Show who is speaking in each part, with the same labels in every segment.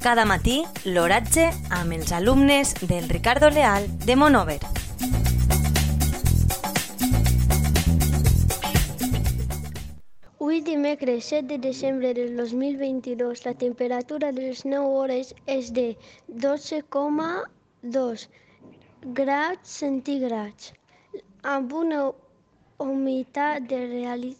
Speaker 1: Cada matí, l'oratge amb els alumnes del Ricardo Leal de Monover.
Speaker 2: Avui dimecres 7 de desembre del 2022 la temperatura de les 9 hores és de 12,2 graus centígrads amb una humitat de reali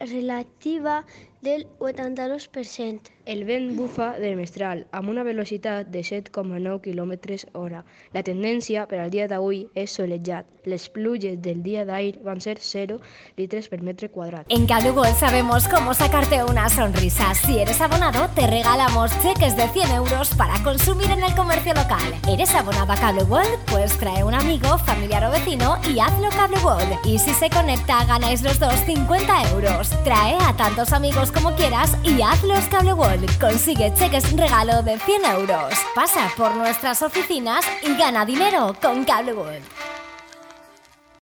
Speaker 2: relativa del 82%.
Speaker 3: El vent bufa de mestral amb una velocitat de 7,9 km hora. La tendència per al dia d'avui és solejat. Les pluges del dia d'ahir van ser 0 litres per metre quadrat.
Speaker 4: En Cable World sabemos cómo sacarte una sonrisa. Si eres abonado, te regalamos cheques de 100 euros para consumir en el comercio local. ¿Eres abonado a Cable World? Pues trae un amigo, familiar o vecino y hazlo Cable World. Y si se conecta, ganáis los dos 50 euros. Trae a tantos amigos como quieras y hazlos Cable World. Consigue cheques regalo de 100 euros. Pasa por nuestras oficinas y gana dinero con Cable World.